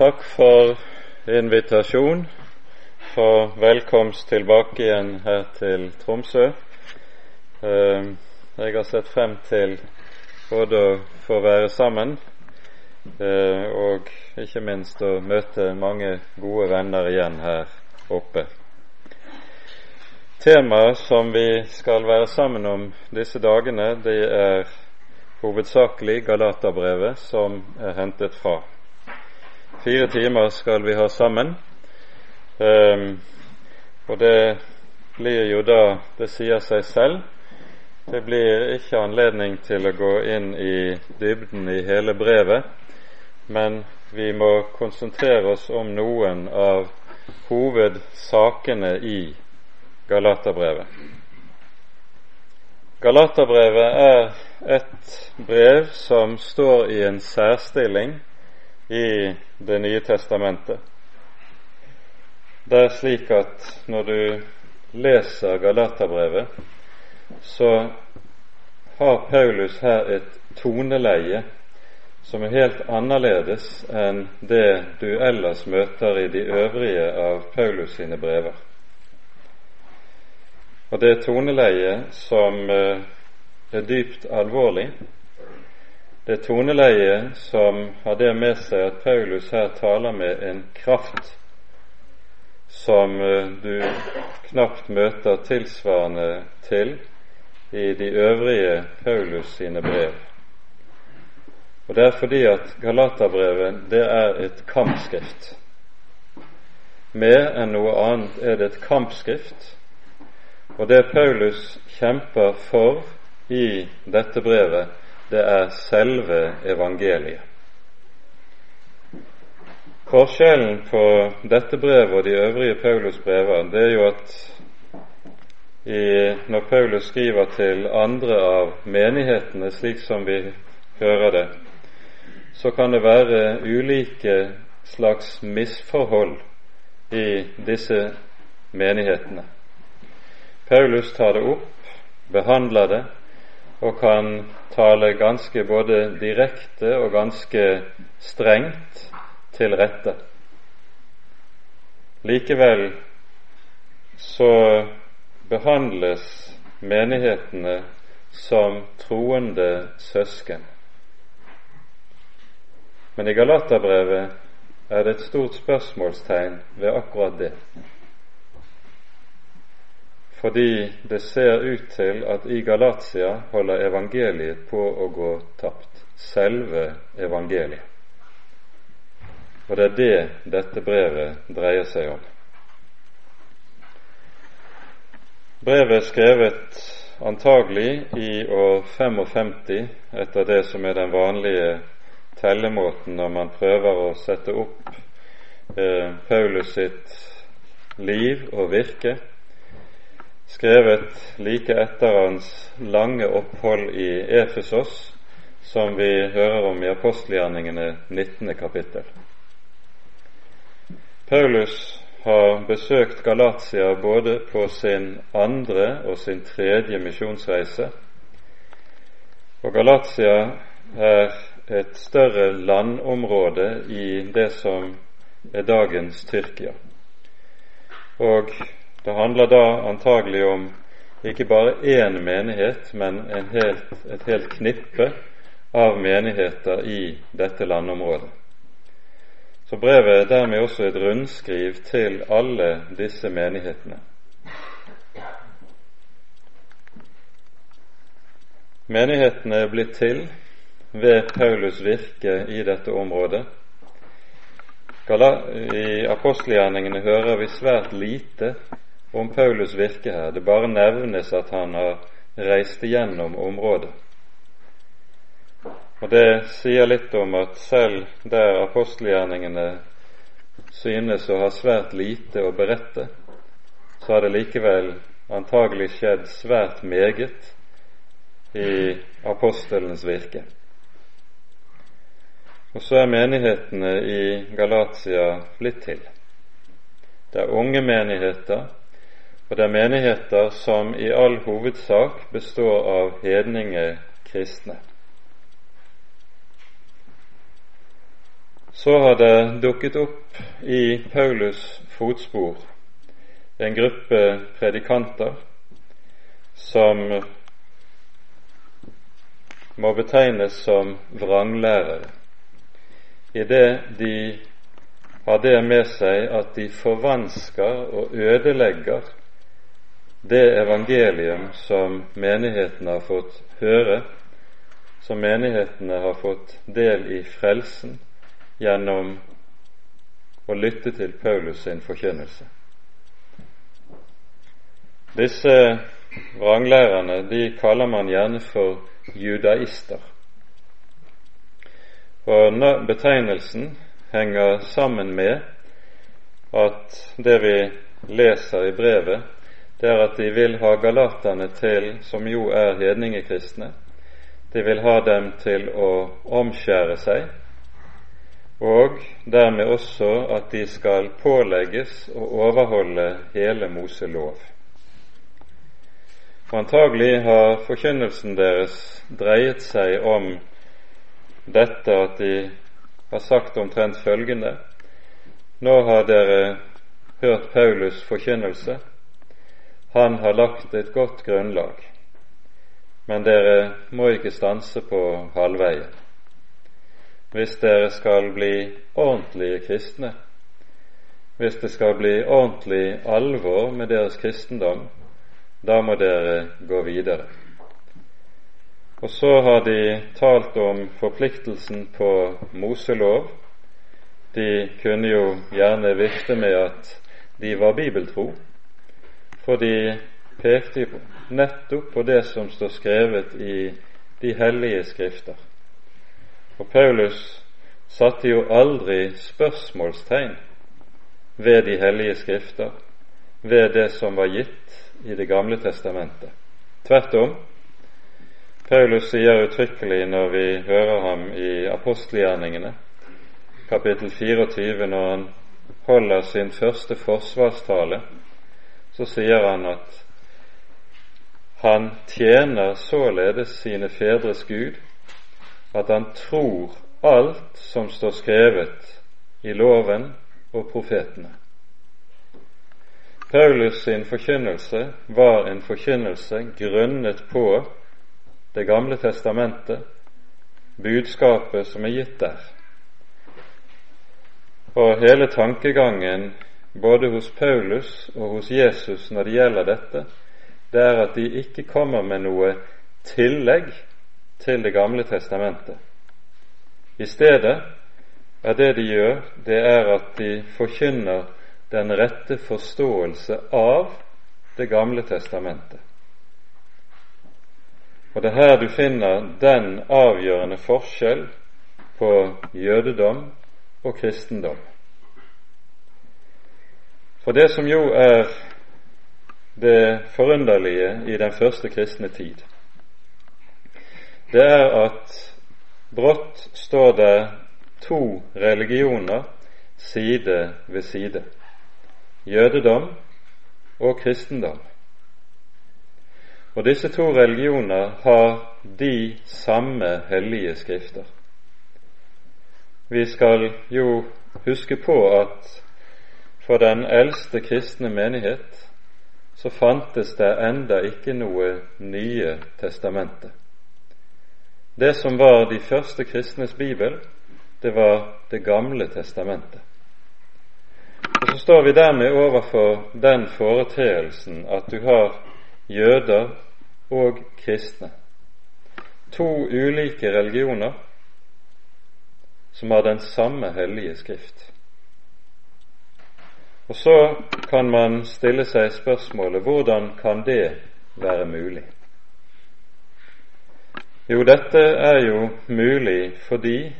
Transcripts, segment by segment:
Takk for invitasjon, for velkomst tilbake igjen her til Tromsø. Eh, jeg har sett frem til både å få være sammen eh, og ikke minst å møte mange gode venner igjen her oppe. Temaet som vi skal være sammen om disse dagene, det er hovedsakelig Galaterbrevet, som er hentet fra. Fire timer skal vi ha sammen. Um, og det blir jo da Det sier seg selv. Det blir ikke anledning til å gå inn i dybden i hele brevet, men vi må konsentrere oss om noen av hovedsakene i Galaterbrevet. Galaterbrevet er et brev som står i en særstilling i Det nye testamentet. Det er slik at når du leser Galaterbrevet, så har Paulus her et toneleie som er helt annerledes enn det du ellers møter i de øvrige av Paulus sine brever. Og det er toneleie som eh, er dypt alvorlig. Det toneleie som har det med seg at Paulus her taler med en kraft som eh, du knapt møter tilsvarende til i de øvrige Paulus sine brev. Og Det er fordi at Galaterbrevet det er et kampskrift. Mer enn noe annet er det et kampskrift, og det Paulus kjemper for i dette brevet, det er selve evangeliet. Forskjellen på dette brevet og de øvrige Paulus-brever, det er jo at i, når Paulus skriver til andre av menighetene, slik som vi hører det, så kan det være ulike slags misforhold i disse menighetene. Paulus tar det opp, behandler det, og kan tale ganske både direkte og ganske strengt til rette. Likevel så behandles menighetene som troende søsken. Men i Galaterbrevet er det et stort spørsmålstegn ved akkurat det fordi det ser ut til at i Galatia holder evangeliet på å gå tapt. Selve evangeliet. Og det er det dette brevet dreier seg om. Brevet er skrevet antagelig i år 55 etter det som er den vanlige tellemåten når man prøver å sette opp eh, Paulus sitt liv og virke skrevet like etter hans lange opphold i Efesos, som vi hører om i apostelgjerningene 19. kapittel. Paulus har besøkt Galatia både på sin andre og sin tredje misjonsreise. Og Galatia er et større landområde i det som er dagens Tyrkia. Og det handler da antagelig om ikke bare én menighet, men helt, et helt knippe av menigheter i dette landområdet. Så brevet er dermed også et rundskriv til alle disse menighetene. Menighetene er blitt til ved Paulus virke i dette området. I apostelgjerningene hører vi svært lite om Paulus virke her. Det bare nevnes at han har reist igjennom området. Og Det sier litt om at selv der apostelgjerningene synes å ha svært lite å berette, så har det likevel antagelig skjedd svært meget i apostelens virke. Og så er menighetene i Galatia blitt til. Det er unge menigheter og det er menigheter som i all hovedsak består av hedninge kristne. Så har det dukket opp i Paulus' fotspor en gruppe predikanter som må betegnes som vranglærere, idet de har det med seg at de forvansker og ødelegger det evangelium som menighetene har fått høre, som menighetene har fått del i frelsen gjennom å lytte til Paulus sin forkynnelse. Disse vranglærerne de kaller man gjerne for judaister. Og betegnelsen henger sammen med at det vi leser i brevet, det er at de vil ha galaterne til, som jo er hedningekristne, de vil ha dem til å omskjære seg, og dermed også at de skal pålegges å overholde hele Moselov. Antagelig har forkynnelsen deres dreiet seg om dette at de har sagt omtrent følgende Nå har dere hørt Paulus' forkynnelse. Han har lagt et godt grunnlag, men dere må ikke stanse på halvveien. Hvis dere skal bli ordentlige kristne, hvis det skal bli ordentlig alvor med deres kristendom, da må dere gå videre. Og så har de talt om forpliktelsen på Moselov. De kunne jo gjerne vifte med at de var bibeltro, for de pekte nettopp på det som står skrevet i de hellige skrifter. Og Paulus satte jo aldri spørsmålstegn ved de hellige skrifter, ved det som var gitt i Det gamle testamentet. Tvert om. Paulus sier uttrykkelig når vi hører ham i apostelgjerningene, kapittel 24, når han holder sin første forsvarstale, så sier han at han tjener således sine fedres Gud, at han tror alt som står skrevet i loven og profetene. Paulus sin forkynnelse var en forkynnelse grunnet på Det gamle testamentet, budskapet som er gitt der. Og hele tankegangen både hos Paulus og hos Jesus når det gjelder dette, det er at de ikke kommer med noe tillegg til Det gamle testamentet. I stedet er det de gjør, det er at de forkynner den rette forståelse av Det gamle testamentet. Og det er her du finner den avgjørende forskjell på jødedom og kristendom. For det som jo er det forunderlige i den første kristne tid, det er at brått står det to religioner side ved side jødedom og kristendom. Og disse to religioner har de samme hellige skrifter. Vi skal jo huske på at for den eldste kristne menighet så fantes det enda ikke noe Nye testamentet. Det som var de første kristnes bibel, det var Det gamle testamentet. Og så står vi dermed overfor den foreteelsen at du har jøder og kristne. To ulike religioner som har den samme hellige skrift. Og så kan man stille seg spørsmålet hvordan kan det være mulig? Jo, dette er jo mulig fordi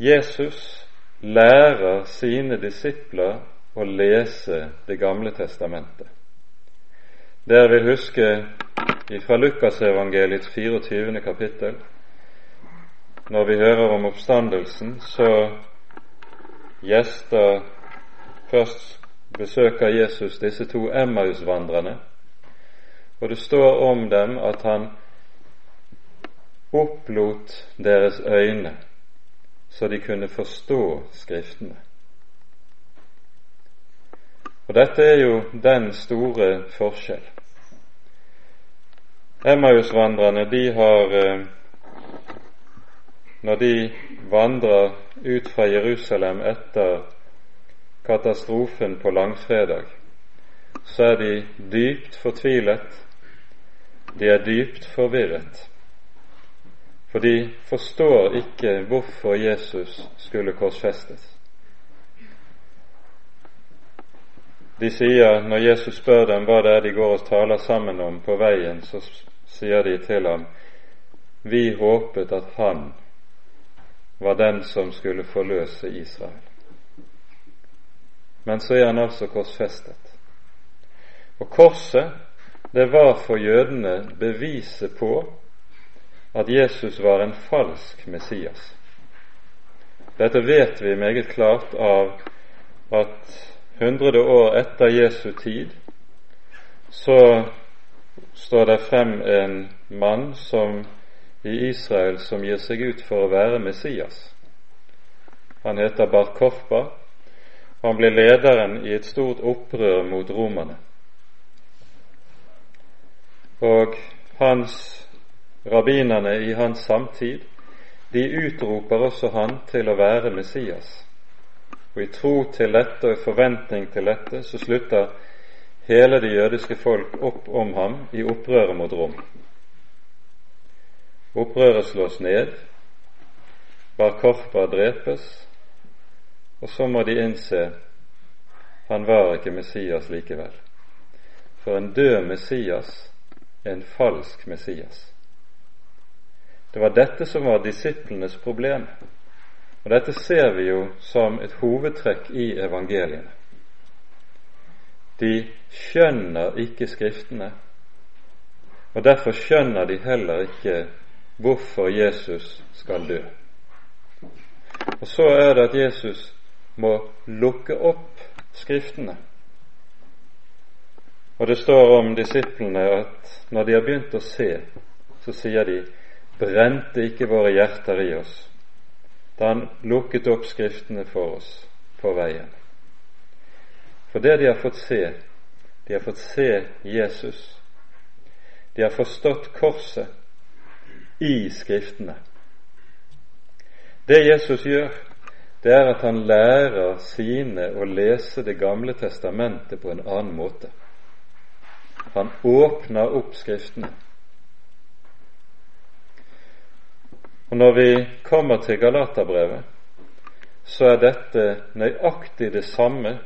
Jesus lærer sine disipler å lese Det gamle testamentet. Dere vil huske fra Lukasevangeliets 24. kapittel, når vi hører om oppstandelsen, så gjester Først besøker Jesus disse to Emmaus-vandrerne, og det står om dem at han opplot deres øyne så de kunne forstå Skriftene. Og dette er jo den store forskjell. Emmausvandrerne, de har eh, Når de vandrer ut fra Jerusalem etter katastrofen på langfredag, så er de dypt fortvilet, de er dypt forvirret. For de forstår ikke hvorfor Jesus skulle korsfestes. De sier, når Jesus spør dem hva det er de går og taler sammen om på veien, så sier de til ham vi håpet at han var den som skulle forløse Israel. Men så er han altså korsfestet. Og korset, det var for jødene beviset på at Jesus var en falsk Messias. Dette vet vi meget klart av at hundrede år etter Jesu tid så står det frem en mann som i Israel som gir seg ut for å være Messias. Han heter Bar Korpa. Han blir lederen i et stort opprør mot romerne. Og hans rabbinerne i hans samtid, de utroper også han til å være Messias. Og i tro til dette og i forventning til dette så slutter hele det jødiske folk opp om ham i opprøret mot Rom. Opprøret slås ned, Bar Korpa drepes, og så må de innse han var ikke Messias likevel. For en død Messias er en falsk Messias. Det var dette som var disiplenes problem, og dette ser vi jo som et hovedtrekk i evangeliene. De skjønner ikke Skriftene, og derfor skjønner de heller ikke hvorfor Jesus skal dø. Og så er det at Jesus må lukke opp Skriftene. Og det står om disiplene at når de har begynt å se, så sier de brente ikke våre hjerter i oss da han lukket opp Skriftene for oss på veien. For det de har fått se, de har fått se Jesus. De har forstått korset i Skriftene. Det Jesus gjør, det er at han lærer sine å lese Det gamle testamentet på en annen måte. Han åpner opp Skriftene. Og Når vi kommer til Galaterbrevet, så er dette nøyaktig det samme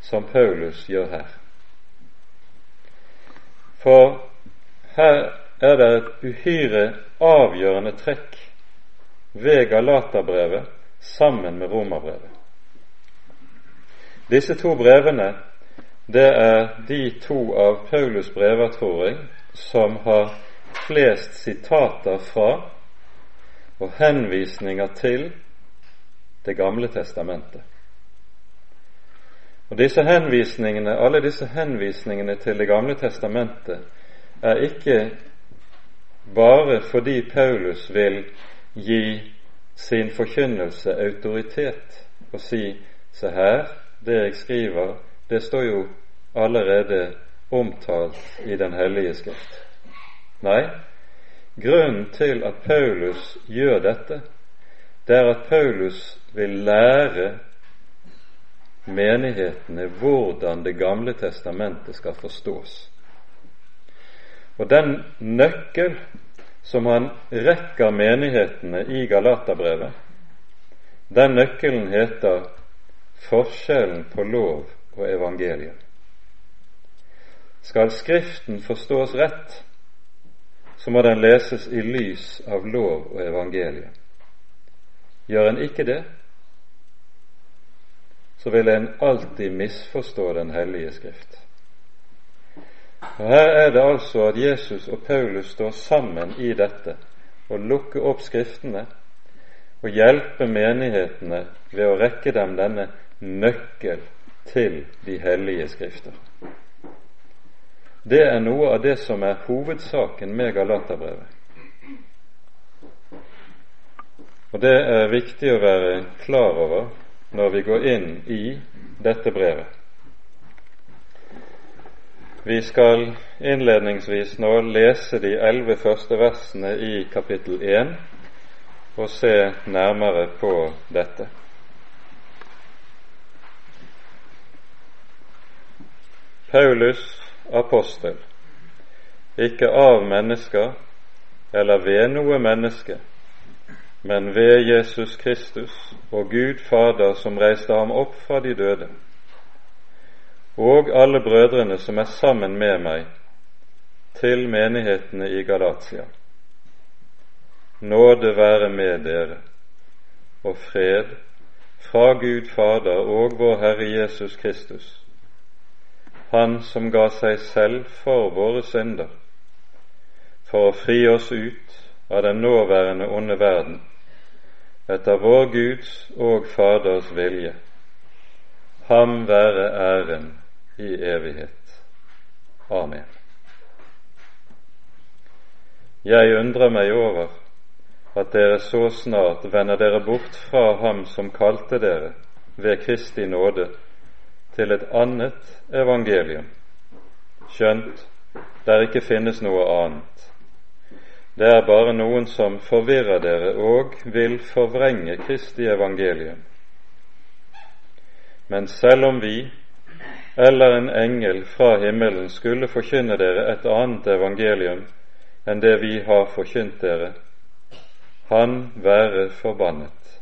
som Paulus gjør her. For her er det et uhyre avgjørende trekk ved Galaterbrevet sammen med Romerbrevet. Disse to brevene det er de to av Paulus brever, tror jeg, som har flest sitater fra og henvisninger til Det gamle testamentet. Og disse henvisningene, Alle disse henvisningene til Det gamle testamentet er ikke bare fordi Paulus vil gi sin forkynnelse autoritet og si se her, det jeg skriver, det står jo allerede omtalt i Den hellige skrift. Nei, grunnen til at Paulus gjør dette, det er at Paulus vil lære menighetene hvordan Det gamle testamentet skal forstås. Og den nøkkel som han rekker menighetene i Galaterbrevet, den nøkkelen heter forskjellen på lov og evangeliet. Skal Skriften forstås rett, så må den leses i lys av lov og evangeliet. Gjør en ikke det, så vil en alltid misforstå Den hellige Skrift. Her er det altså at Jesus og Paulus står sammen i dette og lukker opp Skriftene og hjelper menighetene ved å rekke dem denne nøkkel til de hellige Skrifter. Det er noe av det som er hovedsaken med Galaterbrevet. Og det er viktig å være klar over når vi går inn i dette brevet. Vi skal innledningsvis nå lese de elleve første versene i kapittel 1 og se nærmere på dette. Paulus apostel, ikke av mennesker eller ved noe menneske, men ved Jesus Kristus og Gud Fader som reiste ham opp fra de døde, og alle brødrene som er sammen med meg, til menighetene i Galatia. Nåde være med dere, og fred fra Gud Fader og vår Herre Jesus Kristus, Han som ga seg selv for våre synder, for å fri oss ut av den nåværende onde verden, etter vår Guds og Faders vilje. Ham være æren i evighet. Amen. Jeg undrer meg over at dere så snart vender dere bort fra Ham som kalte dere ved Kristi nåde, til et annet evangelium, skjønt der ikke finnes noe annet. Det er bare noen som forvirrer dere og vil forvrenge Kristi evangelium. Men selv om vi eller en engel fra himmelen skulle forkynne dere et annet evangelium enn det vi har forkynt dere, han være forbannet.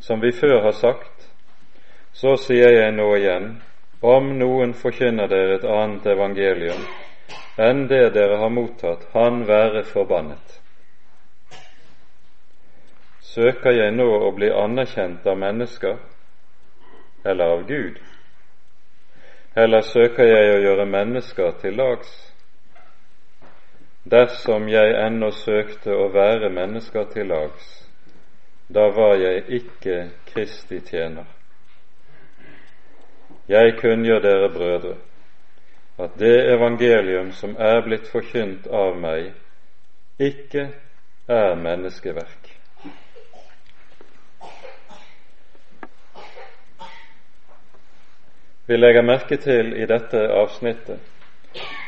Som vi før har sagt, så sier jeg nå igjen, om noen forkynner dere et annet evangelium enn det dere har mottatt, han være forbannet. Søker jeg nå å bli anerkjent av mennesker eller av Gud? Eller søker jeg å gjøre mennesker til lags? Dersom jeg ennå søkte å være mennesker til lags, da var jeg ikke Kristi tjener. Jeg kunngjør dere brødre at det evangelium som er blitt forkynt av meg, ikke er menneskeverk. Vi legger merke til i dette avsnittet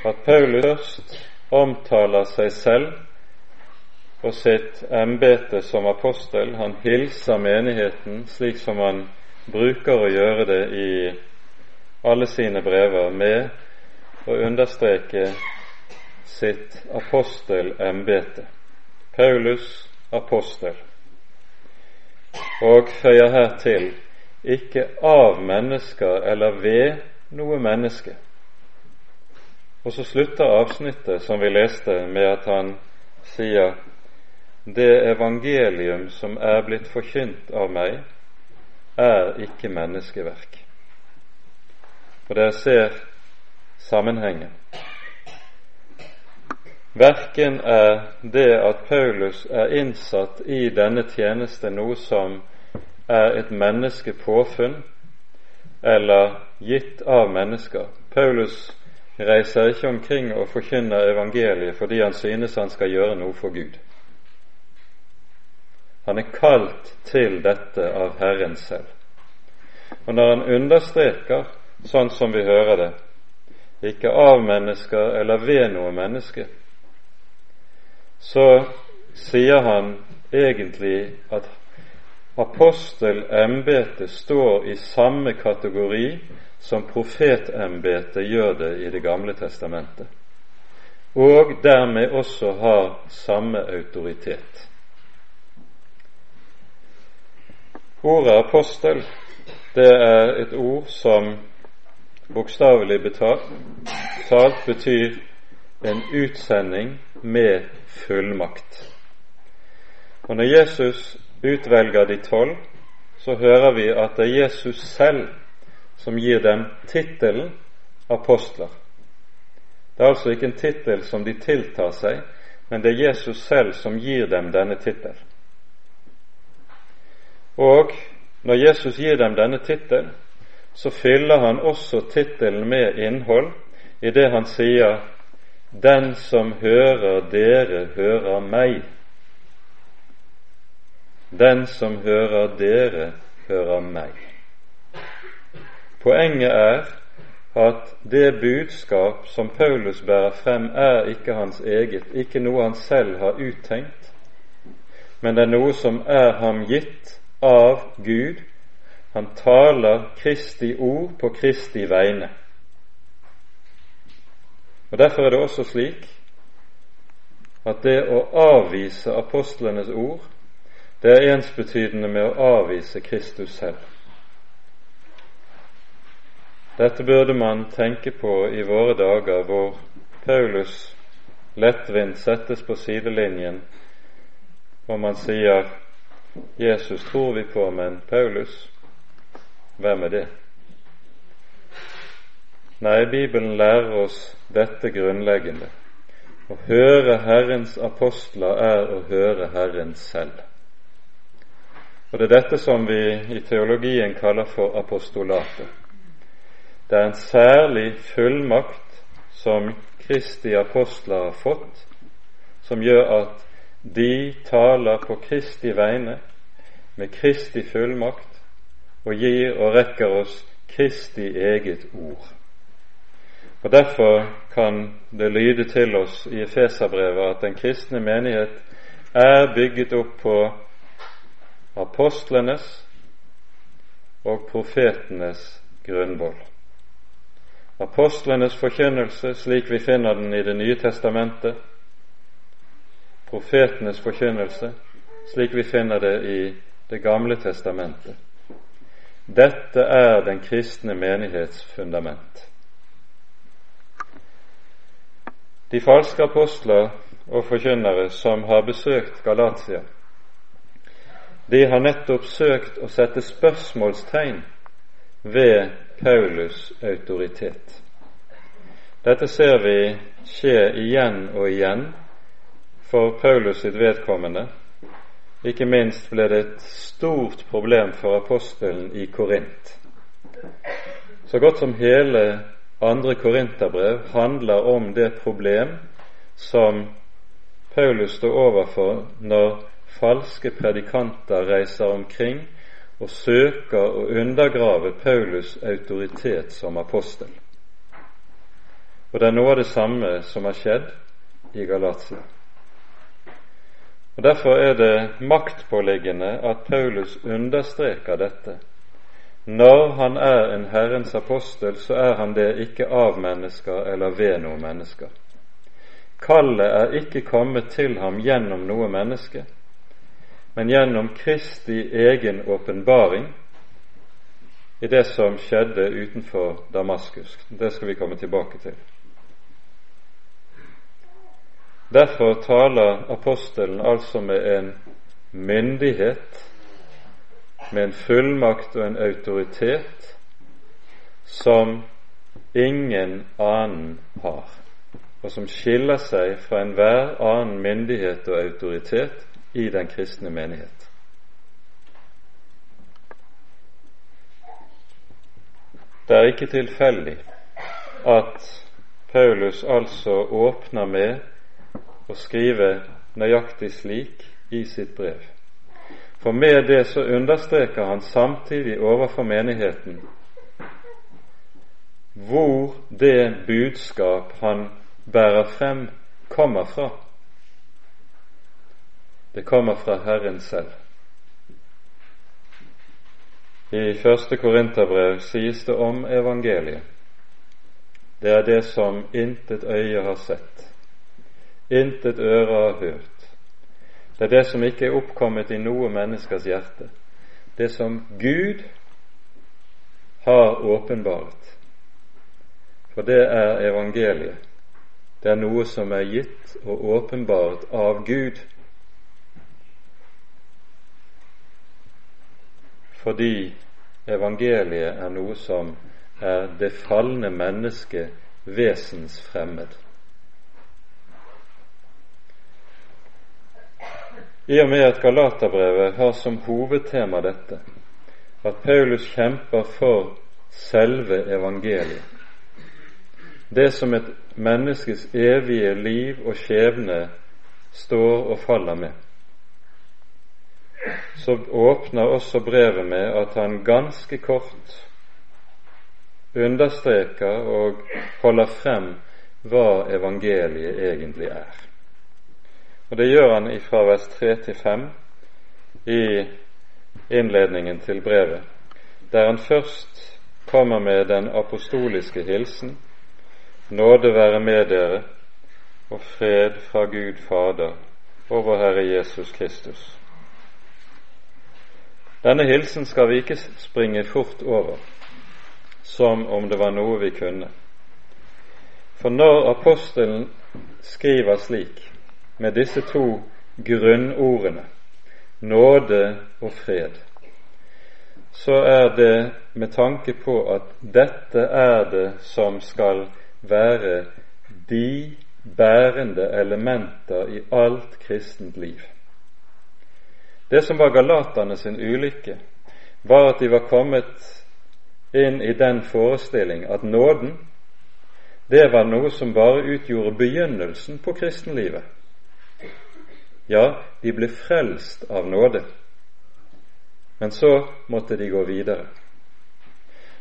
at Paulus først omtaler seg selv og sitt embete som apostel. Han hilser menigheten slik som han bruker å gjøre det i alle sine brever, med å understreke sitt apostelembete. Paulus apostel. Og føyer her til ikke av mennesker eller ved noe menneske. Og så slutter avsnittet som vi leste, med at han sier det evangelium som er blitt forkynt av meg, er ikke menneskeverk. Og dere ser sammenhengen. Verken er det at Paulus er innsatt i denne tjeneste noe som er et menneskepåfunn eller gitt av mennesker. Paulus reiser ikke omkring og forkynner evangeliet fordi han synes han skal gjøre noe for Gud. Han er kalt til dette av Herren selv. Og når han understreker, sånn som vi hører det, ikke av mennesker eller ved noe menneske, så sier han egentlig at apostelembetet står i samme kategori som profetembetet gjør det i Det gamle testamentet, og dermed også har samme autoritet. Ordet apostel det er et ord som bokstavelig talt betyr en utsending med fullmakt. Og når Jesus utvelger de tolv, så hører vi at det er Jesus selv som gir dem tittelen apostler. Det er altså ikke en tittel som de tiltar seg, men det er Jesus selv som gir dem denne tittel. Og når Jesus gir dem denne tittel, så fyller han også tittelen med innhold i det han sier 'Den som hører dere, hører meg'. Den som hører dere, hører meg. Poenget er at det budskap som Paulus bærer frem, er ikke hans eget, ikke noe han selv har uttenkt, men det er noe som er ham gitt av Gud. Han taler Kristi ord på Kristi vegne. Og Derfor er det også slik at det å avvise apostlenes ord, det er ensbetydende med å avvise Kristus selv. Dette burde man tenke på i våre dager, hvor Paulus lettvint settes på sidelinjen, og man sier 'Jesus tror vi på, men Paulus, hvem er det?' Nei, Bibelen lærer oss dette grunnleggende. Å høre Herrens apostler er å høre Herren selv. Og Det er dette som vi i teologien kaller for apostolatet. Det er en særlig fullmakt som Kristi apostler har fått, som gjør at de taler på Kristi vegne med Kristi fullmakt og gir og rekker oss Kristi eget ord. Og Derfor kan det lyde til oss i Efeserbrevet at den kristne menighet er bygget opp på apostlenes og profetenes grunnvoll apostlenes forkynnelse slik vi finner den i Det nye testamentet, profetenes forkynnelse slik vi finner det i Det gamle testamentet. Dette er den kristne menighets fundament. De falske apostler og forkynnere som har besøkt Galatia, de har nettopp søkt å sette spørsmålstegn ved Paulus' autoritet. Dette ser vi skje igjen og igjen for Paulus sitt vedkommende. Ikke minst ble det et stort problem for apostelen i Korint. Så godt som hele andre korinterbrev handler om det problem som Paulus står overfor når falske predikanter reiser omkring og søker å undergrave Paulus' autoritet som apostel. Og det er noe av det samme som har skjedd i Galatia. Og Derfor er det maktpåliggende at Paulus understreker dette. Når han er en Herrens apostel, så er han det ikke av mennesker eller ved noen mennesker. Kallet er ikke kommet til ham gjennom noe menneske, men gjennom Kristi egen åpenbaring i det som skjedde utenfor Damaskus. Det skal vi komme tilbake til. Derfor taler apostelen altså med en myndighet, med en fullmakt og en autoritet som ingen annen har, og som skiller seg fra enhver annen myndighet og autoritet i den kristne menighet. Det er ikke tilfeldig at Paulus altså åpner med å skrive nøyaktig slik i sitt brev. For med det så understreker han samtidig overfor menigheten hvor det budskap han bærer frem, kommer fra. Det kommer fra Herren selv. I første Korinterbrev sies det om evangeliet. Det er det som intet øye har sett, intet øre har hørt. Det er det som ikke er oppkommet i noe menneskers hjerte. Det som Gud har åpenbart. For det er evangeliet. Det er noe som er gitt og åpenbart av Gud fordi evangeliet er noe som er det falne mennesket vesensfremmed. I og med at Galaterbrevet har som hovedtema dette, at Paulus kjemper for selve evangeliet, det som et menneskes evige liv og skjebne står og faller med, så åpner også brevet med at han ganske kort understreker og holder frem hva evangeliet egentlig er. Og Det gjør han fra vers 3 til 5 i innledningen til brevet, der han først kommer med den apostoliske hilsen Nåde være med dere og fred fra Gud Fader og vår Herre Jesus Kristus. Denne hilsen skal vi ikke springe fort over, som om det var noe vi kunne. For når apostelen skriver slik, med disse to grunnordene, nåde og fred, så er det med tanke på at dette er det som skal være de bærende elementer i alt kristent liv. Det som var galaterne sin ulykke, var at de var kommet inn i den forestilling at nåden, det var noe som bare utgjorde begynnelsen på kristenlivet. Ja, de ble frelst av nåde, men så måtte de gå videre.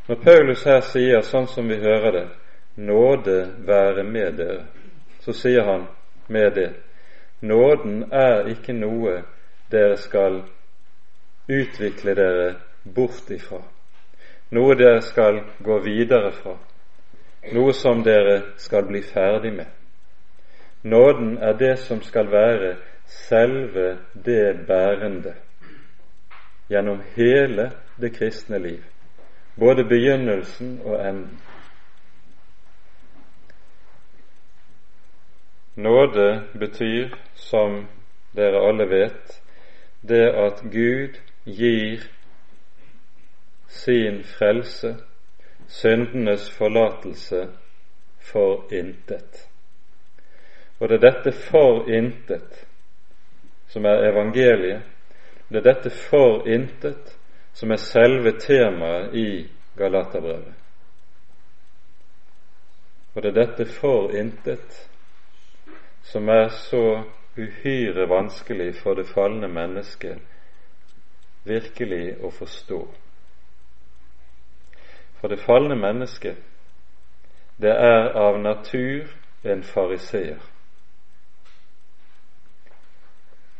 Når Paulus her sier, sånn som vi hører det, nåde være med dere, så sier han med det nåden er ikke noe dere skal utvikle dere bort ifra, noe dere skal gå videre fra, noe som dere skal bli ferdig med. Nåden er det som skal være selve det bærende gjennom hele det kristne liv, både begynnelsen og enden. Nåde betyr, som dere alle vet, det at Gud gir sin frelse, syndenes forlatelse, for intet. Og det er dette for intet som er evangeliet. Det er dette for intet som er selve temaet i Galaterbrevet. Og det er dette for intet som er så uhyre vanskelig for det falne mennesket virkelig å forstå. For det falne mennesket, det er av natur en fariseer.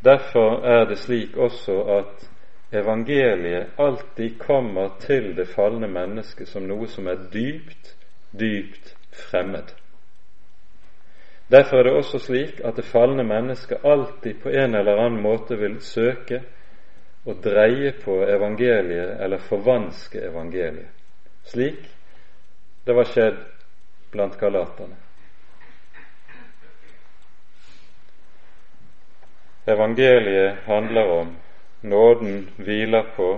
Derfor er det slik også at evangeliet alltid kommer til det falne mennesket som noe som er dypt, dypt fremmed. Derfor er det også slik at det falne mennesket alltid på en eller annen måte vil søke å dreie på evangeliet eller forvanske evangeliet, slik det var skjedd blant galaterne. Evangeliet handler om, nåden hviler på,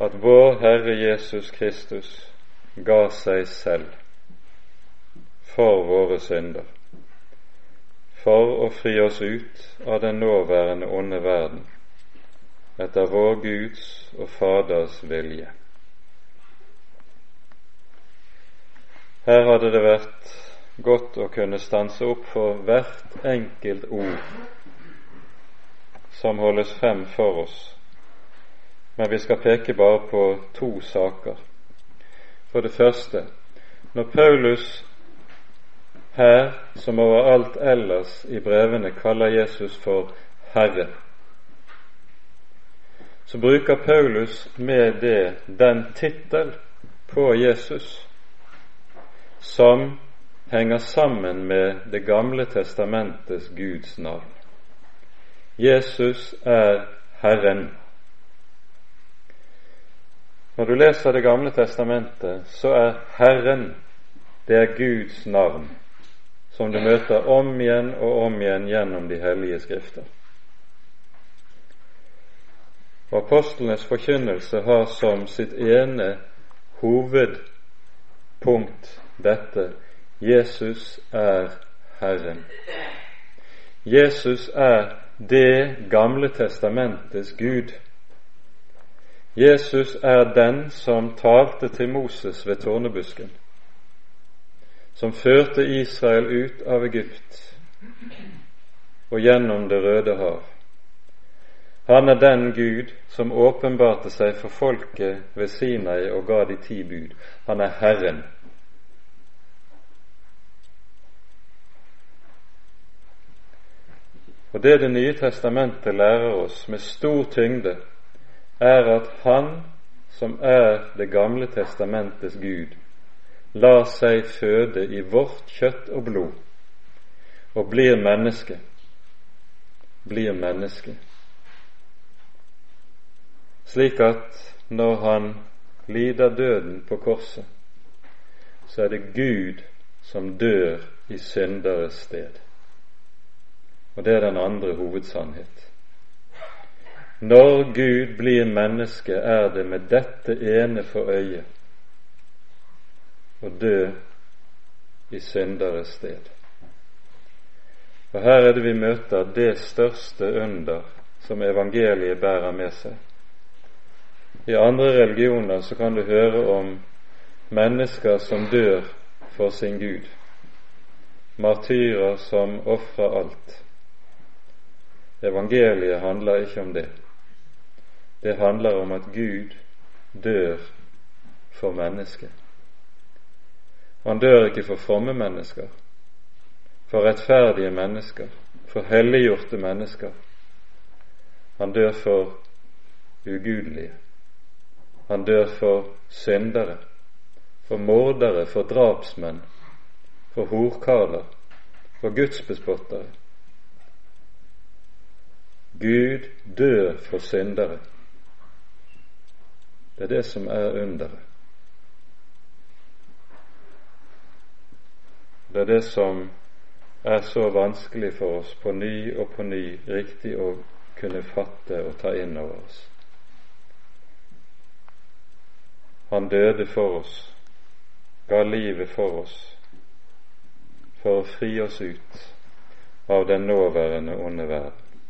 at vår Herre Jesus Kristus ga seg selv for våre synder, for å fri oss ut av den nåværende onde verden, etter vår Guds og Faders vilje. Her hadde det vært godt å kunne stanse opp for hvert enkelt ord som holdes frem for oss, men vi skal peke bare på to saker. For det første, når Paulus her, som overalt ellers i brevene, kaller Jesus for Herre, så bruker Paulus med det den tittel på Jesus som henger sammen med Det gamle testamentets Guds navn. Jesus er Herren. Når du leser Det gamle testamentet, så er Herren det er Guds navn som du møter om igjen og om igjen gjennom de hellige skrifter. Og Apostlenes forkynnelse har som sitt ene hovedpunkt dette Jesus er Herren. Jesus er Det gamle testamentets Gud. Jesus er den som talte til Moses ved tårnebusken som førte Israel ut av Egypt og gjennom Det røde hav, Han er den Gud som åpenbarte seg for folket ved Sinai og ga de ti bud. Han er Herren. Og det Det nye testamentet lærer oss med stor tyngde, er at Han som er Det gamle testamentets Gud, lar seg føde i vårt kjøtt og blod og blir menneske. Blir menneske slik at når han lider døden på korset, så er det Gud som dør i synderes sted. Og det er den andre hovedsannhet. Når Gud blir menneske, er det med dette ene for øye å dø i synderes sted. Og her er det vi møter det største under som evangeliet bærer med seg. I andre religioner så kan du høre om mennesker som dør for sin Gud, martyrer som ofrer alt. Evangeliet handler ikke om det. Det handler om at Gud dør for mennesket. Han dør ikke for fromme mennesker, for rettferdige mennesker, for helliggjorte mennesker. Han dør for ugudelige. Han dør for syndere, for mordere, for drapsmenn, for horkarer, for gudsbespottere. Gud dør for syndere. Det er det som er underet. Det er det som er så vanskelig for oss på ny og på ny riktig å kunne fatte og ta inn over oss. Han døde for oss, ga livet for oss, for å fri oss ut av den nåværende onde verden.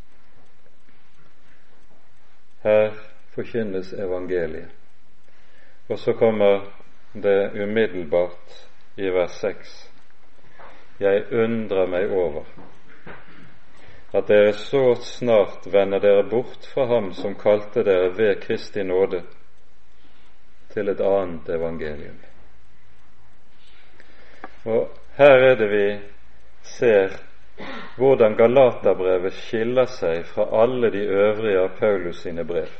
Her forkynnes evangeliet. Og så kommer det umiddelbart i vers 6. Jeg undrer meg over at dere så snart vender dere bort fra ham som kalte dere ved Kristi nåde, til et annet evangelium. Og her er det vi ser hvordan Galaterbrevet skiller seg fra alle de øvrige av Paulus sine brev.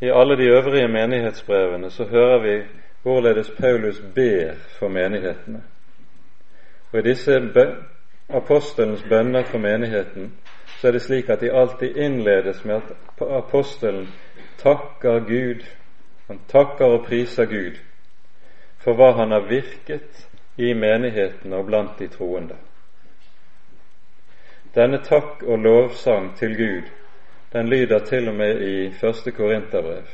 I alle de øvrige menighetsbrevene så hører vi hvorledes Paulus ber for menighetene. Og i disse apostelens bønner for menigheten så er det slik at de alltid innledes med at apostelen takker Gud, han takker og priser Gud for hva han har virket i menigheten og blant de troende. Denne takk og lovsang til Gud, den lyder til og med i første Korinterbrev,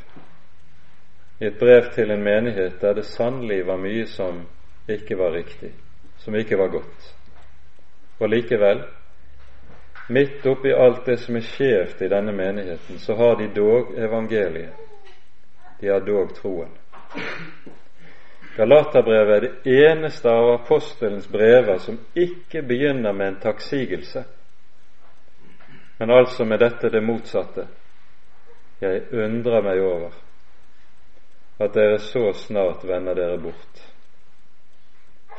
i et brev til en menighet der det sannelig var mye som ikke var riktig, som ikke var godt. Og likevel, Midt oppi alt det som er skjevt i denne menigheten, så har de dog evangeliet. De har dog troen. Galaterbrevet er det eneste av apostelens brever som ikke begynner med en takksigelse, men altså med dette det motsatte. Jeg undrer meg over at dere så snart vender dere bort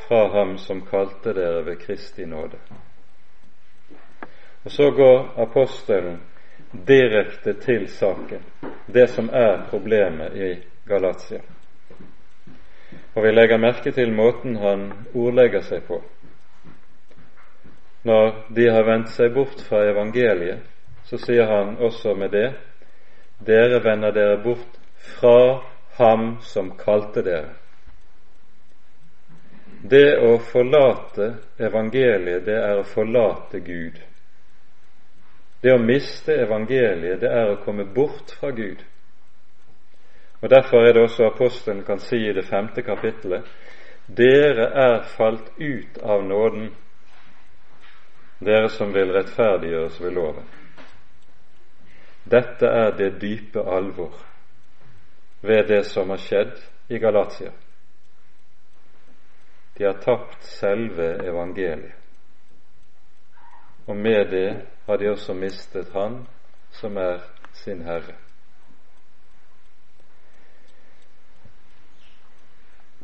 fra ham som kalte dere ved Kristi nåde. Og så går apostelen direkte til saken, det som er problemet i Galatia. Og vi legger merke til måten han ordlegger seg på. Når de har vendt seg bort fra evangeliet, så sier han også med det dere vender dere bort fra ham som kalte dere. Det å forlate evangeliet, det er å forlate Gud. Det å miste evangeliet, det er å komme bort fra Gud. Og Derfor er det også apostelen kan si i det femte kapittelet dere er falt ut av nåden, dere som vil rettferdiggjøres ved loven. Dette er det dype alvor ved det som har skjedd i Galatia. De har tapt selve evangeliet. og med det har de også mistet Han som er sin Herre.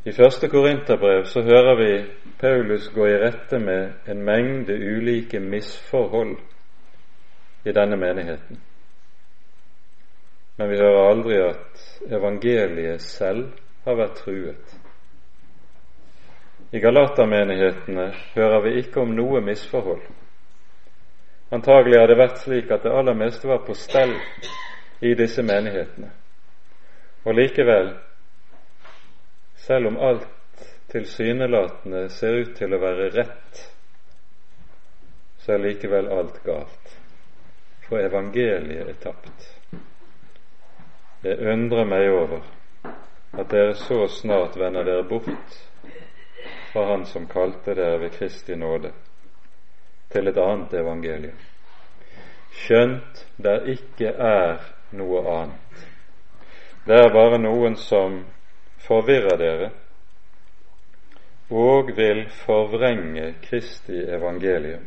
I første Korinterbrev så hører vi Paulus gå i rette med en mengde ulike misforhold i denne menigheten. Men vi hører aldri at evangeliet selv har vært truet. I Galatermenighetene hører vi ikke om noe misforhold. Antagelig har det vært slik at det aller meste var på stell i disse menighetene. Og likevel selv om alt tilsynelatende ser ut til å være rett, så er likevel alt galt, for evangeliet er tapt. Jeg undrer meg over at dere så snart vender dere bort fra Han som kalte dere ved Kristi nåde, til et annet evangelium, skjønt det ikke er noe annet. Det er bare noen som forvirrer dere og vil forvrenge Kristi evangelium.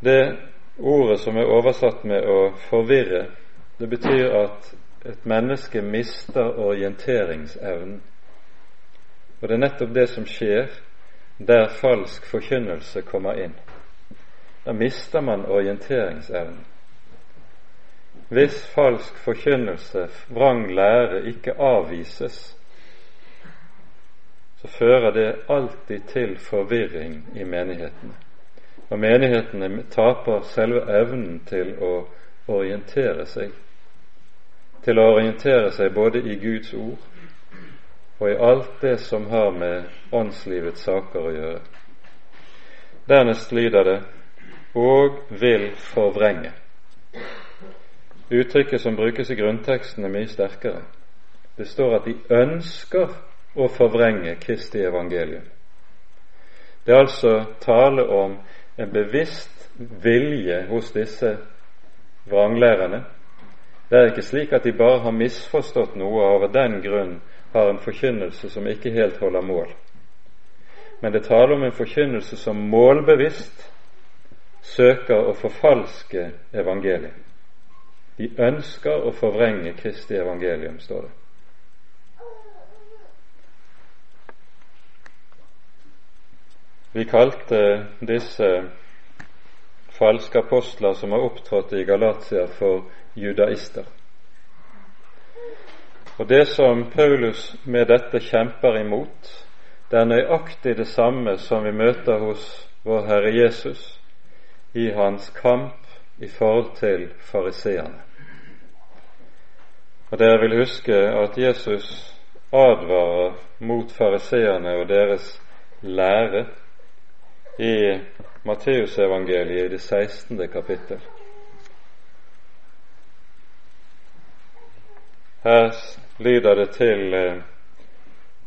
Det ordet som er oversatt med å forvirre, det betyr at et menneske mister orienteringsevnen. Og det er nettopp det som skjer der falsk forkynnelse kommer inn. Da mister man orienteringsevnen. Hvis falsk forkynnelse, vrang lære, ikke avvises, så fører det alltid til forvirring i menighetene. Og menighetene taper selve evnen til å orientere seg. Til å orientere seg både i Guds ord og i alt det som har med åndslivets saker å gjøre. Dernest lyder det og vil forvrenge. Uttrykket som brukes i grunnteksten, er mye sterkere. Det står at de ønsker å forvrenge Kristi evangelium. Det er altså tale om en bevisst vilje hos disse vranglærerne. Det er ikke slik at de bare har misforstått noe og av den grunn har en forkynnelse som ikke helt holder mål. Men det taler om en forkynnelse som målbevisst søker å forfalske evangeliet. De ønsker å forvrenge Kristi evangelium, står det. Vi kalte disse falske apostler som har opptrådt i Galatia, for judaister. Og Det som Paulus med dette kjemper imot, det er nøyaktig det samme som vi møter hos vår Herre Jesus i hans kamp i forhold til fariseerne. Og dere vil huske at Jesus advarer mot fariseerne og deres lære i Matteusevangeliet i det 16. kapittel. Her lyder det til eh,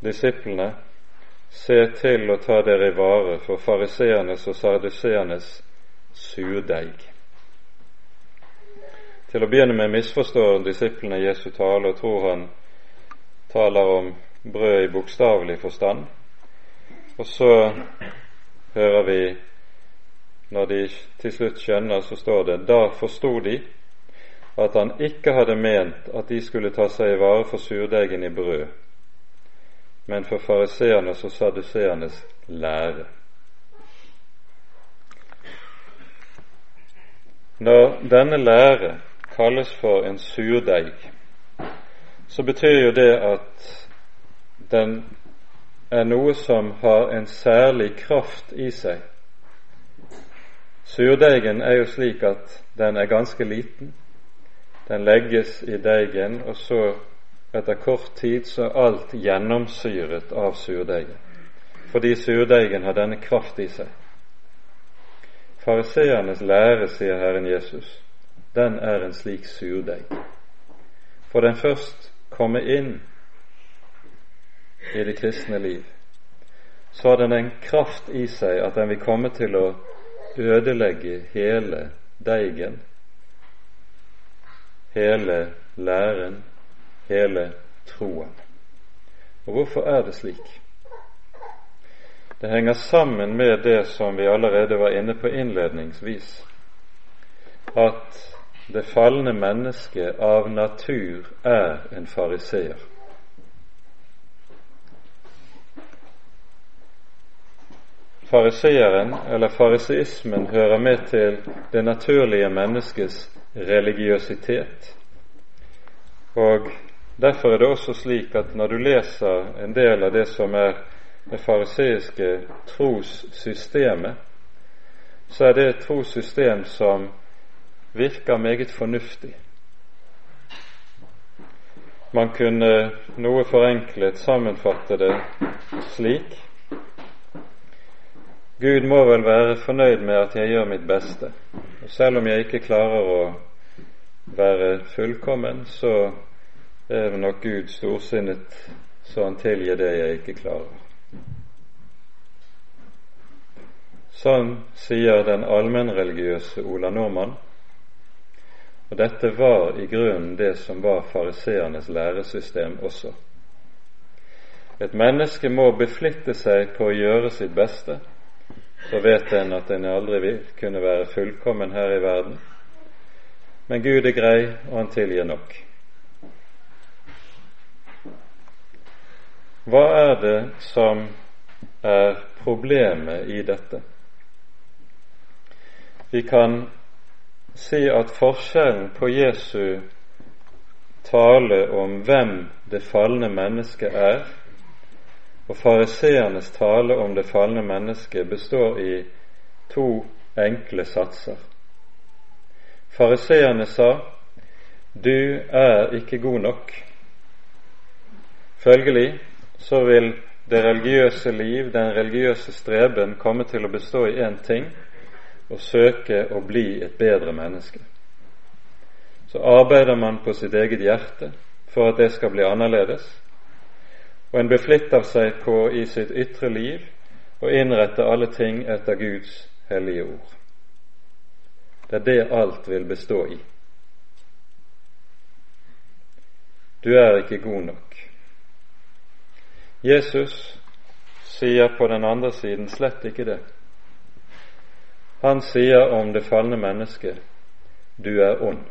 disiplene Se til å ta dere i vare for fariseernes og sarduseernes surdeig. Til å begynne med misforstår disiplene Jesu tale og tror han taler om brød i bokstavelig forstand. Og så hører vi, når de til slutt skjønner, så står det da forsto de at han ikke hadde ment at de skulle ta seg i vare for surdeigen i brød, men for fariseernes og saduseernes lære. Når denne lære kalles for en surdeig, så betyr jo det at den er noe som har en særlig kraft i seg. Surdeigen er jo slik at den er ganske liten. Den legges i deigen, og så etter kort tid så er alt gjennomsyret av surdeigen. Fordi surdeigen har denne kraft i seg. Fariseernes lære, sier Herren Jesus, den er en slik surdeig. For den først kommer inn i det kristne liv, så har den en kraft i seg at den vil komme til å ødelegge hele deigen, hele læren, hele troen. Og hvorfor er det slik? Det henger sammen med det som vi allerede var inne på innledningsvis, at det falne mennesket av natur er en fariseer. Fariseeren, eller fariseismen, hører med til det naturlige menneskets religiøsitet. Og Derfor er det også slik at når du leser en del av det som er det fariseiske trossystemet, så er det et trossystem som virker meget fornuftig. Man kunne noe forenklet sammenfatte det slik Gud må vel være fornøyd med at jeg gjør mitt beste. Og selv om jeg ikke klarer å være fullkommen, så er nok Gud storsinnet så han tilgir det jeg ikke klarer. Sånn sier den allmennreligiøse Ola Nordmann, og dette var i grunnen det som var fariseernes læresystem også. Et menneske må beflitte seg på å gjøre sitt beste, så vet en at en aldri vil kunne være fullkommen her i verden. Men Gud er grei, og han tilgir nok. Hva er det som er problemet i dette? Vi kan si at forskjellen på Jesu tale om hvem det falne mennesket er, og fariseernes tale om det falne mennesket består i to enkle satser. Fariseerne sa du er ikke god nok. Følgelig så vil det religiøse liv, den religiøse streben, komme til å bestå i én ting å søke å bli et bedre menneske. Så arbeider man på sitt eget hjerte for at det skal bli annerledes, og en beflitter seg på i sitt ytre liv å innrette alle ting etter Guds hellige ord. Det er det alt vil bestå i. Du er ikke god nok. Jesus sier på den andre siden slett ikke det. Han sier om det falne mennesket du er ond.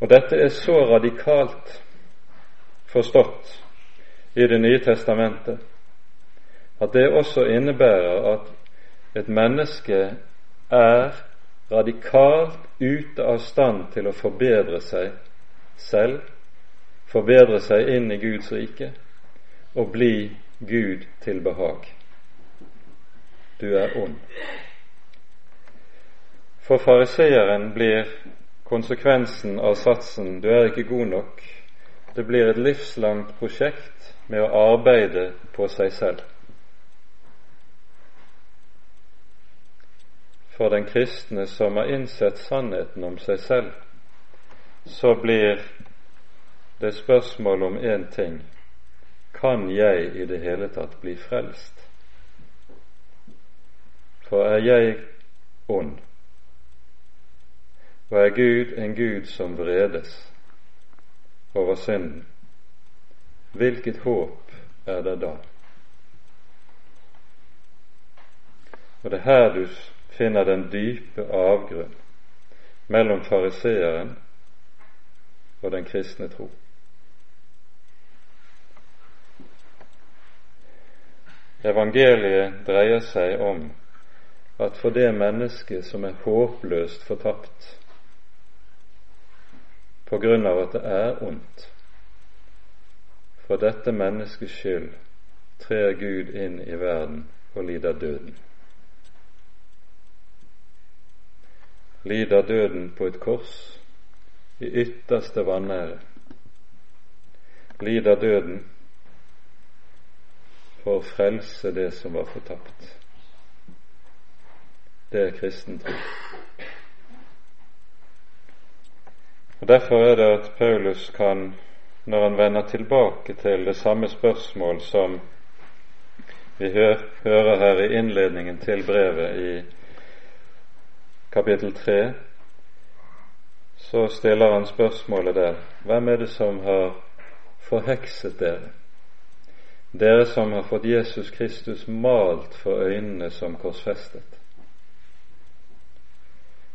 Og dette er så radikalt forstått i Det nye testamentet at det også innebærer at et menneske er radikalt ute av stand til å forbedre seg selv, forbedre seg inn i Guds rike og bli Gud til behag. Du er ond. For fariseeren blir konsekvensen av satsen 'du er ikke god nok' det blir et livslangt prosjekt med å arbeide på seg selv. For den kristne som har innsett sannheten om seg selv, så blir det spørsmål om én ting kan jeg i det hele tatt bli frelst? For er jeg ond, og er Gud en Gud som vredes over synden, hvilket håp er det da? Og det er her du finner den dype avgrunn mellom fariseeren og den kristne tro. Evangeliet dreier seg om at for det mennesket som er håpløst fortapt på grunn av at det er ondt, for dette menneskets skyld trer Gud inn i verden og lider døden. Lider døden på et kors i ytterste vanære. Lider døden for å frelse det som var fortapt. Det er kristen tro. Og Derfor er det at Paulus kan, når han vender tilbake til det samme spørsmål som vi hører her i innledningen til brevet i kapittel 3, så stiller han spørsmålet der hvem er det som har forhekset dere? dere som har fått Jesus Kristus malt for øynene som korsfestet.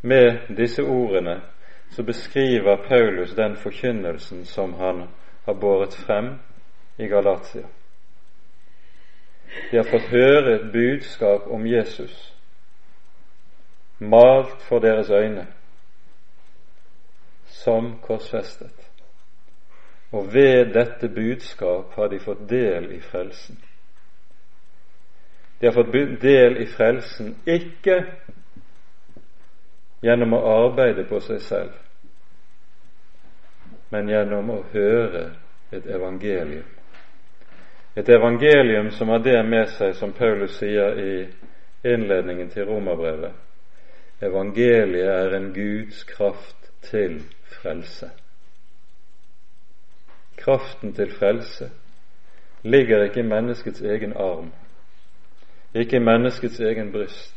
Med disse ordene så beskriver Paulus den forkynnelsen som han har båret frem i Galatia. De har fått høre et budskap om Jesus, malt for deres øyne, som korsfestet. Og ved dette budskap har de fått del i frelsen. De har fått del i frelsen ikke gjennom å arbeide på seg selv, men gjennom å høre et evangelium. Et evangelium som har det med seg, som Paulus sier i innledningen til romerbrevet. Evangeliet er en Guds kraft til frelse. Kraften til frelse ligger ikke i menneskets egen arm, ikke i menneskets egen bryst,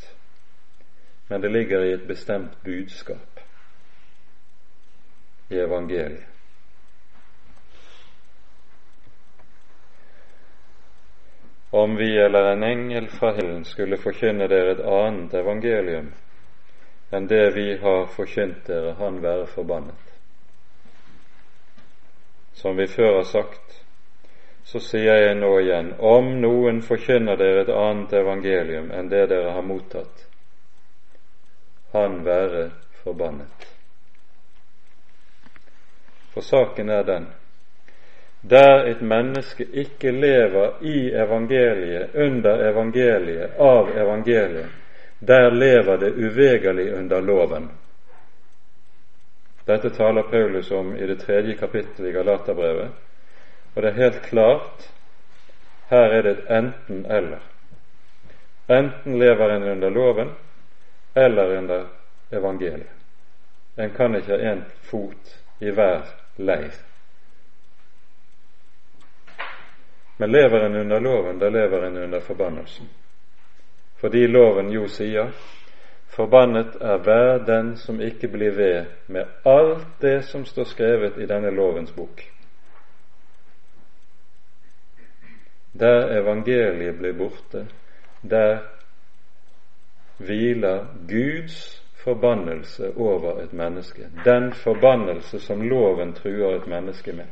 men det ligger i et bestemt budskap i evangeliet. Om vi eller en engel fra himmelen skulle forkynne dere et annet evangelium enn det vi har forkynt dere, han være forbannet. Som vi før har sagt, så sier jeg nå igjen, om noen forkynner dere et annet evangelium enn det dere har mottatt, han være forbannet. For saken er den der et menneske ikke lever i evangeliet, under evangeliet, av evangeliet, der lever det uvegerlig under loven. Dette taler Paulus om i det tredje kapittelet i Galaterbrevet. Og det er helt klart her er det et enten-eller. Enten lever en under loven eller under evangeliet. En kan ikke ha én fot i hver leir. Men lever en under loven, da lever en under forbannelsen. Fordi loven jo sier Forbannet er hver den som ikke blir ved med alt det som står skrevet i denne lovens bok. Der evangeliet blir borte, der hviler Guds forbannelse over et menneske. Den forbannelse som loven truer et menneske med.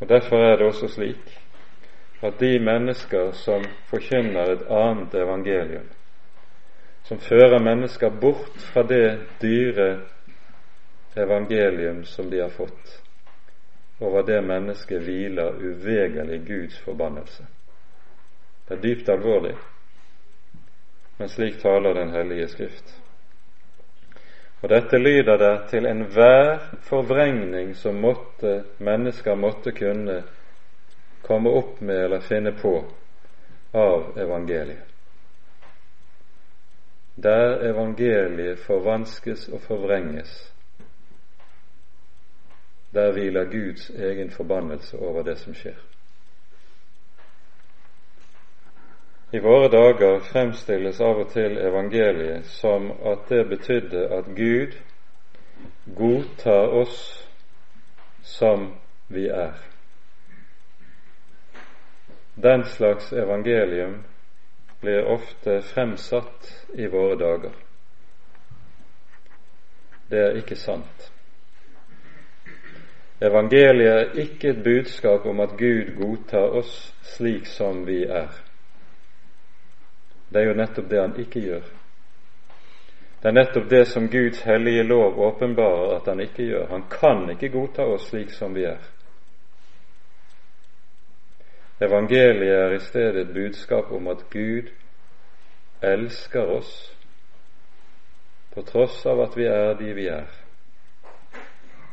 Og Derfor er det også slik at de mennesker som forkynner et annet evangelium, som fører mennesker bort fra det dyre evangelium som de har fått. Over det mennesket hviler uvegerlig Guds forbannelse. Det er dypt alvorlig, men slik taler Den hellige Skrift. Og dette lyder det til enhver forvrengning som måtte, mennesker måtte kunne komme opp med eller finne på av evangeliet der evangeliet forvanskes og forvrenges, der hviler Guds egen forbannelse over det som skjer. I våre dager fremstilles av og til evangeliet som at det betydde at Gud godtar oss som vi er. Den slags evangelium blir ofte fremsatt i våre dager. Det er ikke sant. Evangeliet er ikke et budskap om at Gud godtar oss slik som vi er. Det er jo nettopp det han ikke gjør. Det er nettopp det som Guds hellige lov åpenbarer at han ikke gjør. Han kan ikke godta oss slik som vi er. Evangeliet er i stedet et budskap om at Gud elsker oss på tross av at vi er de vi er.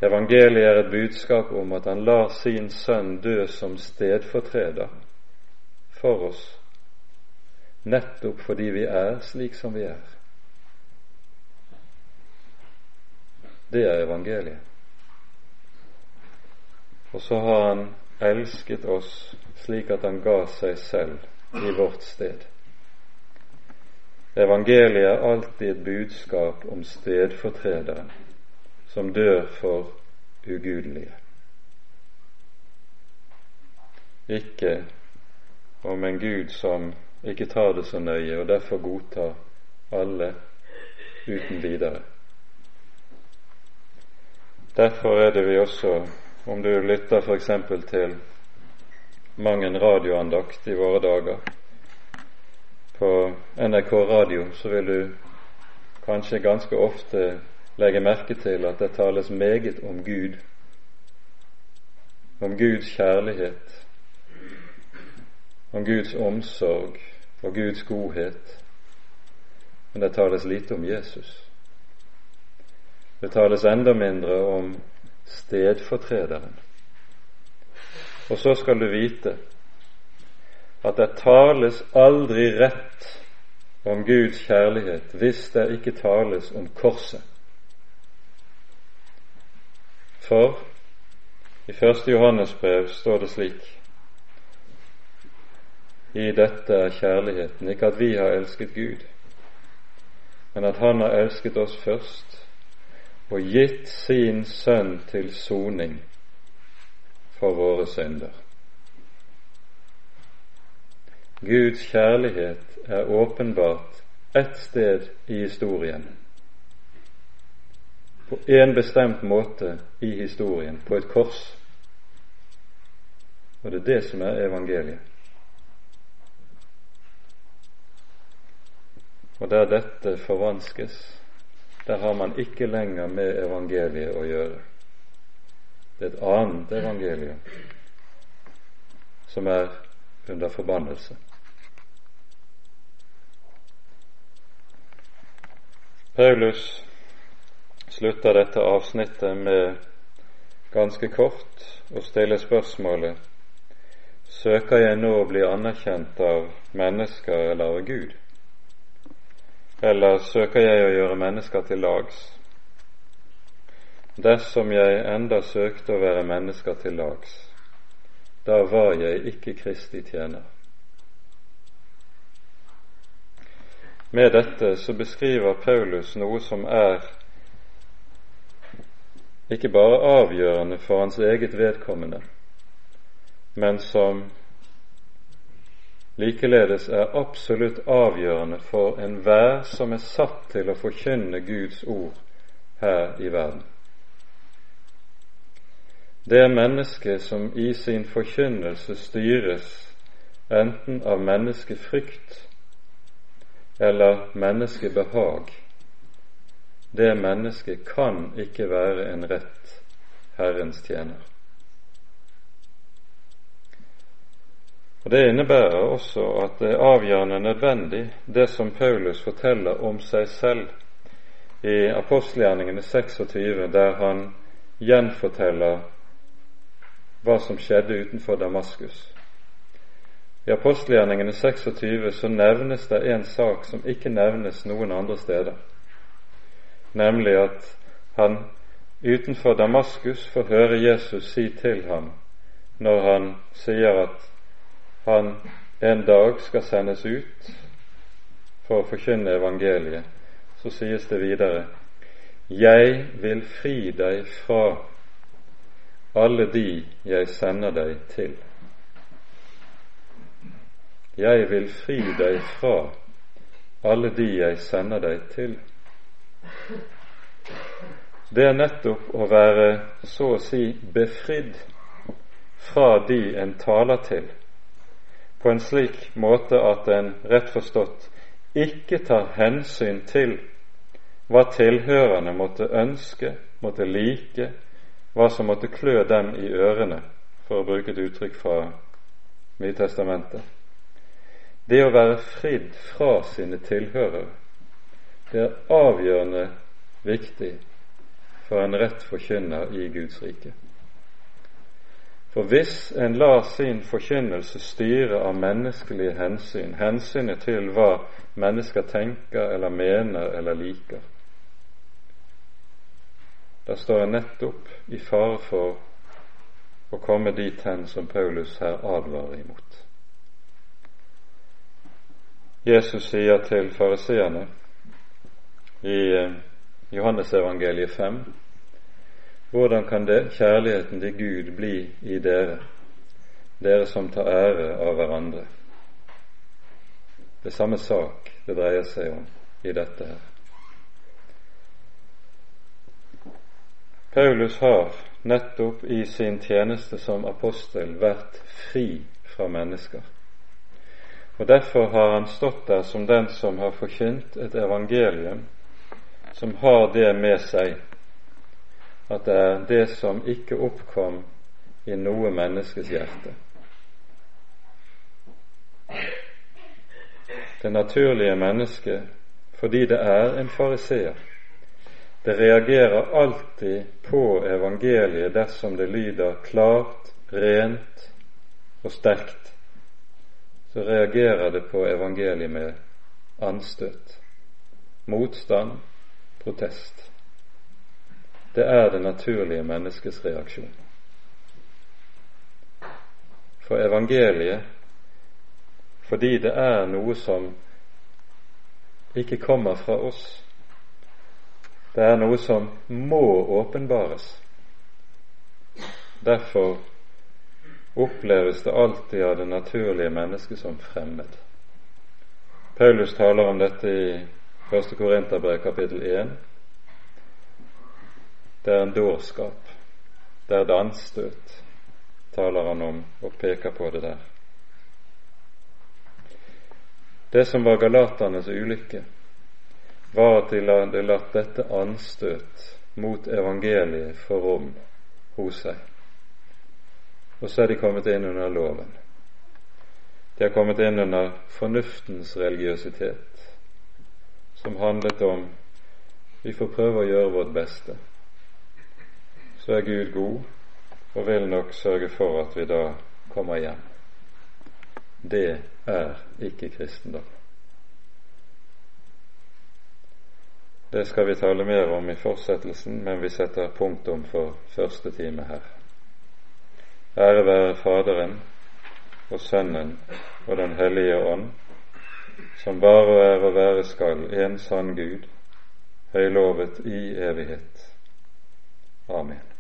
Evangeliet er et budskap om at han lar sin sønn dø som stedfortreder for oss, nettopp fordi vi er slik som vi er. Det er evangeliet. Og så har han elsket oss slik at han ga seg selv i vårt sted. Evangeliet er alltid et budskap om stedfortrederen som dør for ugudelige. ikke om en Gud som ikke tar det så nøye, og derfor godtar alle uten videre. Derfor er det vi også, om du lytter f.eks. til mang en radioandakt i våre dager på NRK radio, så vil du kanskje ganske ofte legge merke til at det tales meget om Gud, om Guds kjærlighet, om Guds omsorg og Guds godhet, men det tales lite om Jesus. Det tales enda mindre om stedfortrederen. Og så skal du vite at det tales aldri rett om Guds kjærlighet hvis det ikke tales om korset. For i første Johannes brev står det slik I dette er kjærligheten, ikke at vi har elsket Gud, men at Han har elsket oss først og gitt sin Sønn til soning for våre synder. Guds kjærlighet er åpenbart ett sted i historien, på en bestemt måte i historien, på et kors. Og det er det som er evangeliet. Og der dette forvanskes, der har man ikke lenger med evangeliet å gjøre. Det er et annet evangelium som er under forbannelse. Paulus slutter dette avsnittet med ganske kort å stille spørsmålet Søker jeg nå å bli anerkjent av mennesker eller av Gud? Eller søker jeg å gjøre mennesker til lags? Dersom jeg enda søkte å være mennesker til lags, da var jeg ikke Kristi tjener. Med dette så beskriver Paulus noe som er ikke bare avgjørende for hans eget vedkommende, men som likeledes er absolutt avgjørende for enhver som er satt til å forkynne Guds ord her i verden. Det er mennesket som i sin forkynnelse styres enten av menneskefrykt eller menneskebehag, det mennesket kan ikke være en rett Herrens tjener. Og Det innebærer også at det er avgjørende nødvendig, det som Paulus forteller om seg selv i apostelgjerningene 26, der han gjenforteller hva som skjedde utenfor Damaskus. I apostelgjerningene 26 så nevnes det en sak som ikke nevnes noen andre steder, nemlig at han utenfor Damaskus får høre Jesus si til ham når han sier at han en dag skal sendes ut for å forkynne evangeliet, så sies det videre Jeg vil fri deg fra alle de jeg sender deg til. Jeg vil fri deg fra alle de jeg sender deg til. Det er nettopp å være så å si befridd fra de en taler til, på en slik måte at en rett forstått ikke tar hensyn til hva tilhørerne måtte ønske, måtte like, hva som måtte klø dem i ørene, for å bruke et uttrykk fra Nytestamentet. Det å være fridd fra sine tilhørere, det er avgjørende viktig for en rett forkynner i Guds rike. For hvis en lar sin forkynnelse styre av menneskelige hensyn, hensynet til hva mennesker tenker eller mener eller liker, da står en nettopp i fare for å komme dit hen som Paulus her advarer imot. Jesus sier til fariseerne i eh, Johannesevangeliet 5 hvordan kan det, kjærligheten til Gud bli i dere dere som tar ære av hverandre. Det er samme sak det dreier seg om i dette her. Paulus har nettopp i sin tjeneste som apostel vært fri fra mennesker. Og Derfor har han stått der som den som har forkynt et evangelium som har det med seg at det er det som ikke oppkom i noe menneskes hjerte. Det naturlige mennesket, fordi det er en fariseer, det reagerer alltid på evangeliet dersom det lyder klart, rent og sterkt. Så reagerer det på evangeliet med anstøt, motstand, protest. Det er det naturlige menneskets reaksjon. For evangeliet, fordi det er noe som ikke kommer fra oss, det er noe som må åpenbares. Derfor oppleves det alltid av det naturlige mennesket som fremmed. Paulus taler om dette i 1. Korinterbrev kapittel 1. Det er en dårskap. Det er et anstøt, taler han om og peker på det der. Det som var galaternes ulykke, var at de hadde latt dette anstøt mot evangeliet få rom hos seg. Og så er de kommet inn under loven. De har kommet inn under fornuftens religiøsitet, som handlet om vi får prøve å gjøre vårt beste. Så er Gud god og vil nok sørge for at vi da kommer hjem. Det er ikke kristendom. Det skal vi tale mer om i fortsettelsen, men vi setter punktum for første time her. Ære være Faderen og Sønnen og Den hellige ånd, som bare er og være skal en sann Gud, høylovet i evighet. Amen.